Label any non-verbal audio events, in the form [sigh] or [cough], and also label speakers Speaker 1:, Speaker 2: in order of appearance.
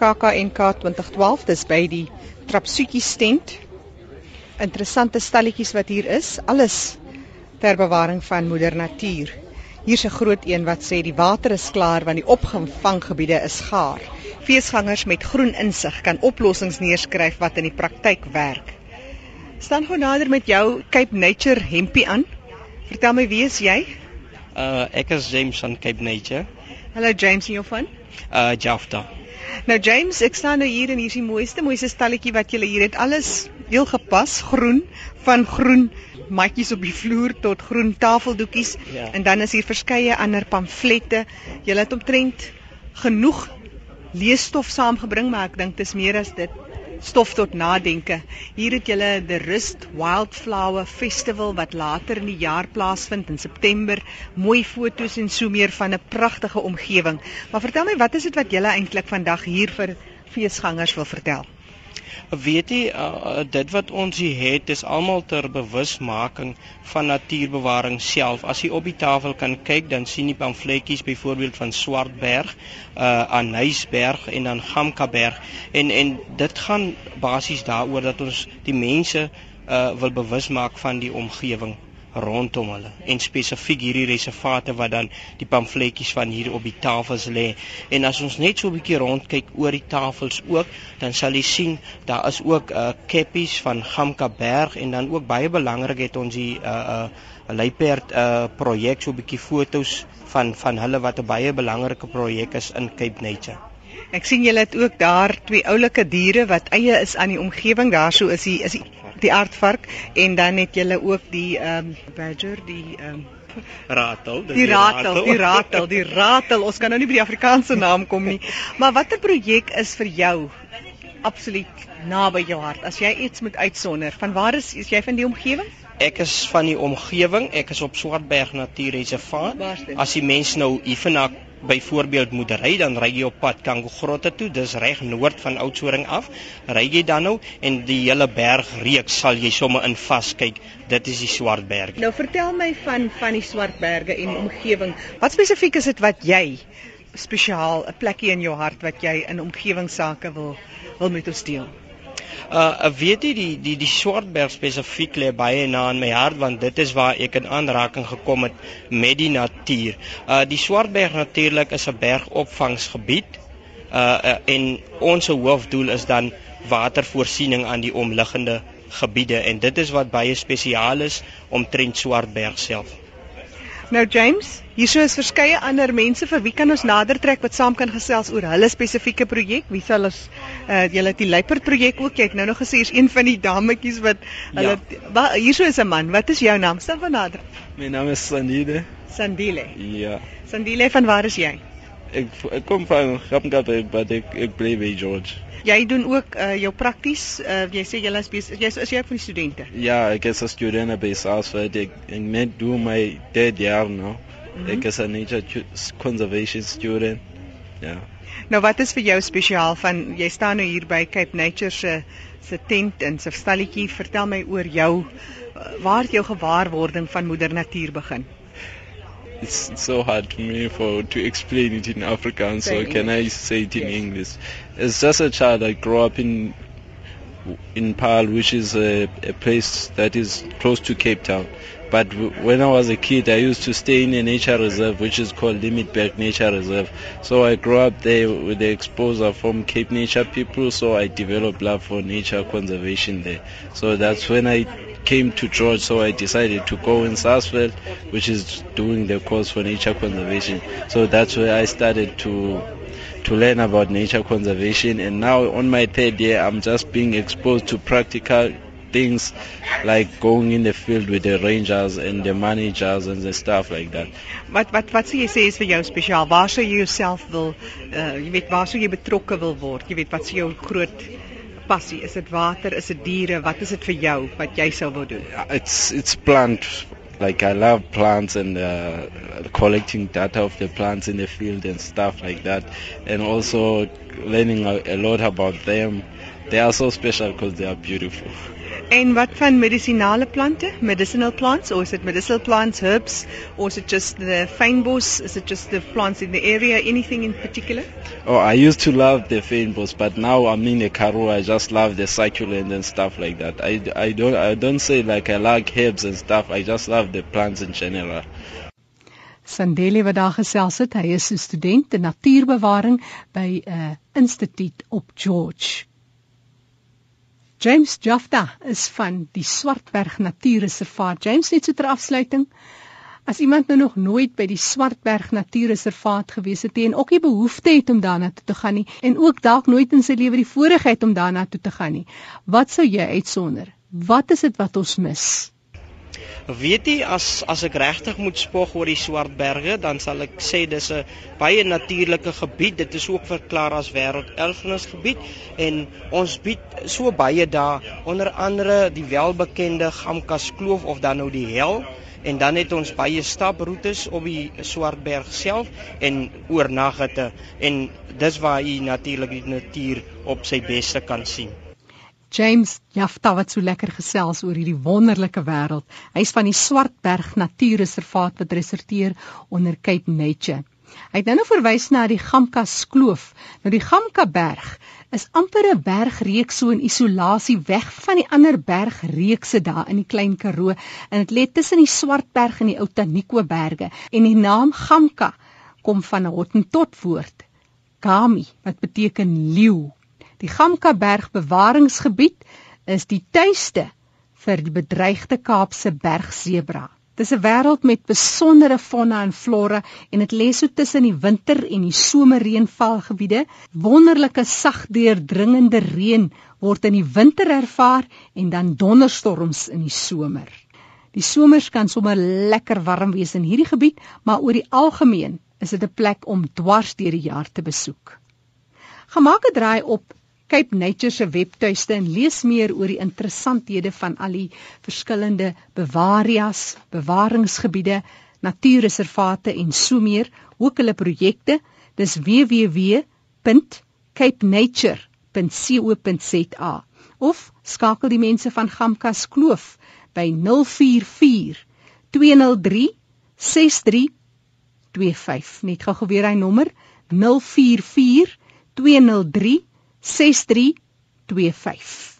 Speaker 1: KKNK 2012. Dis by die Trapsuetjie stand. Interessante stalletjies wat hier is. Alles ter bewaring van moeder natuur. Hier's 'n groot een wat sê die water is klaar want die opvanggebiede is gaar. Feesgangers met groen insig kan oplossings neerskryf wat in die praktyk werk. Staan gou nader met jou Cape Nature hempie aan. Vertel my wie is jy?
Speaker 2: Uh ek is James van Cape Nature.
Speaker 1: Hallo James, en jou van?
Speaker 2: Uh Jafta.
Speaker 1: Nou James, ek staan nou hier en hier is die mooiste mooiste stalletjie wat jy hier het. Alles heel gepas, groen, van groen matjies op die vloer tot groen tafeldoekies ja. en dan is hier verskeie ander pamflette. Jy het omtrent genoeg leesstof saamgebring, maar ek dink dit is meer as dit stof tot nadenke. Hier het julle the Rust Wildflower Festival wat later in die jaar plaasvind in September. Mooi foto's en so meer van 'n pragtige omgewing. Maar vertel my, wat is dit wat julle eintlik vandag hier vir feesgangers wil vertel?
Speaker 2: Weet jy uh, dit wat ons hier het is almal ter bewusmaking van natuurbewaring self. As jy op die tafel kan kyk, dan sien jy pamfletjies byvoorbeeld van Swartberg, uh aan Huisberg en dan Gamkaberg en en dit gaan basies daaroor dat ons die mense uh wil bewus maak van die omgewing rondom hulle en spesifiek hierdie reservate wat dan die pamfletjies van hier op die tafels lê. En as ons net so 'n bietjie rondkyk oor die tafels ook, dan sal jy sien daar is ook uh, keppies van Gamka Berg en dan ook baie belangrik het ons die uh, uh, luiperd uh, projek so 'n bietjie fotos van van hulle wat 'n baie belangrike projek is in Cape Nature.
Speaker 1: Ek sien julle het ook daar twee oulike diere wat eie is aan die omgewing. Daarso is die is die die aardvark en dan het julle ook die ehm um, badger, die ehm um,
Speaker 2: ratel,
Speaker 1: die, die ratel, die ratel, die ratel. Ons kan nou nie by die Afrikaanse naam kom nie. [laughs] Maar watter projek is vir jou absoluut naby jou hart? As jy iets moet uitsonder, van waar is, is jy van die omgewing?
Speaker 2: Ek is van die omgewing. Ek is op Swartberg Natuurreservaat. As die mense nou Ifenak byvoorbeeld moet ry, dan ry jy op pad Kango Grotte toe, dis reg noord van Oudtshoorn af. Ry jy dan nou en die hele bergreeks sal jy sommer in vaskyk. Dit is die Swartberg.
Speaker 1: Nou vertel my van van die Swartberge en omgewing. Wat spesifiek is dit wat jy spesiaal 'n plekkie in jou hart wat jy in omgewingsake wil wil met ons deel?
Speaker 2: Uh weet jy die die die Swartberg spesifiek lê baie na in my hart want dit is waar ek in aanraking gekom het met die natuur. Uh die Swartberg natuurlik is 'n bergopvangsgebied. Uh, uh en ons hoofdoel is dan watervoorsiening aan die omliggende gebiede en dit is wat baie spesiaal is omtrent Swartberg self.
Speaker 1: Nou James, hierso is verskeie ander mense vir wie kan ons nader trek wat saam kan gesels oor hulle spesifieke projek? Wie sal ons uh julle die Luiperd projek ook kyk? Nou nog gesê is een van die dametjies wat hulle ja. hierso is 'n man. Wat is jou naam? Stel van nader.
Speaker 3: My naam is Sandile.
Speaker 1: Sandile.
Speaker 3: Ja.
Speaker 1: Sandile, van waar is jy?
Speaker 3: Ek ek kom van Gamkaap, maar ek ek bly by George.
Speaker 1: Jy doen ook uh, jou prakties. Uh, jy sê jy is besig. Jy is, jy van die studente?
Speaker 3: Ja, ek is 'n student by Southwest. Ek, ek net doen my third year nou. Mm -hmm. Ek is 'n nature conservation student. Ja.
Speaker 1: Nou wat is vir jou spesiaal van jy staan nou hier by Cape Nature se se tent en se stalletjie. Vertel my oor jou uh, waar jou gewaarwording van moeder natuur begin
Speaker 3: it's so hard for me for to explain it in Afrikaans. So can I say it in yes. English? As just a child, I grew up in in Paarl, which is a, a place that is close to Cape Town. But w- when I was a kid, I used to stay in a nature reserve, which is called Limitberg Nature Reserve. So I grew up there with the exposure from Cape Nature people. So I developed love for nature conservation there. So that's when I came to George, so I decided to go in Sarsfield, which is doing the course for nature conservation. So that's where I started to to learn about nature conservation and now on my third year I'm just being exposed to practical things like going in the field with the rangers and the managers and the stuff like that.
Speaker 1: Wat wat wat sê jy sê is vir jou spesiaal? Waar sou jy jouself wil uh jy weet waar sou jy betrokke wil word? Jy weet wat sou jou groot passie? Is dit water? Is dit diere? Wat is dit vir jou wat jy sou wil doen?
Speaker 3: It's it's plant like I love plants and uh, collecting data of the plants in the field and stuff like that and also learning a, a lot about them. They are so special because they are beautiful.
Speaker 4: En wat van medisinale plante? Medicinal plants or is it medicinal plants, herbs or is it just the fynbos? Is it just the plants in the area? Anything in particular?
Speaker 3: Oh, I used to love the fynbos, but now I'm in a Karoo. I just love the succulent and stuff like that. I, I don't I don't say like I like herbs and stuff. I just love the plants in general.
Speaker 1: Sandeli wat daar gesels het, hy is 'n student in natuurbewaring by 'n uh, instituut op George. James Jafta is van die Swartberg Natuurreservaat. James net so ter afsluiting. As iemand nou nog nooit by die Swartberg Natuurreservaat gewees het en ook nie behoefte het om daarna toe te gaan nie en ook dalk nooit in sy lewe die voorreg het om daarna toe te gaan nie, wat sou jy uitsonder? Wat is dit wat ons mis?
Speaker 2: Weet jy as as ek regtig moet spog oor die Swartberge, dan sal ek sê dis 'n baie natuurlike gebied. Dit is ook verklaar as wêrelderfenisgebied en ons bied so baie daar, onder andere die welbekende Gamkas Kloof of dan nou die Hel en dan het ons baie staproetes op die Swartberg self en oornagte en dis waar jy natuurlik die natuur op sy beste kan sien.
Speaker 1: James Jafta wat so lekker gesels oor hierdie wonderlike wêreld. Hy's van die Swartberg Natuurreservaat wat resorteer onder Cape Nature. Hy het nou nou verwys na die Gamka Skloof. Nou die Gamka Berg is amper 'n bergreeks so in isolasie weg van die ander bergreekse daar in die Klein Karoo en dit lê tussen die Swartberg en die Outaniqua berge en die naam Gamka kom van 'n Hottentot woord Gami wat beteken leeu Die Gamkaberg bewaringsgebied is die tuiste vir die bedreigde Kaapse bergsebra. Dis 'n wêreld met besondere fauna en flora en dit lê so tussen die winter en die somerreënvalgebiede. Wonderlike sagdeurdringende reën word in die winter ervaar en dan donderstorms in die somer. Die somers kan sommer lekker warm wees in hierdie gebied, maar oor die algemeen is dit 'n plek om dwars deur die jaar te besoek. Gemaak 'n draai op Cape Nature se webtuiste en lees meer oor die interessanthede van al die verskillende bewarias, bewaringsgebiede, natuurreservate en so meer, ook hulle projekte. Dis www.capenature.co.za of skakel die mense van Gamkas Kloof by 044 203 6325. Net gou geweer hy nommer 044 203 6325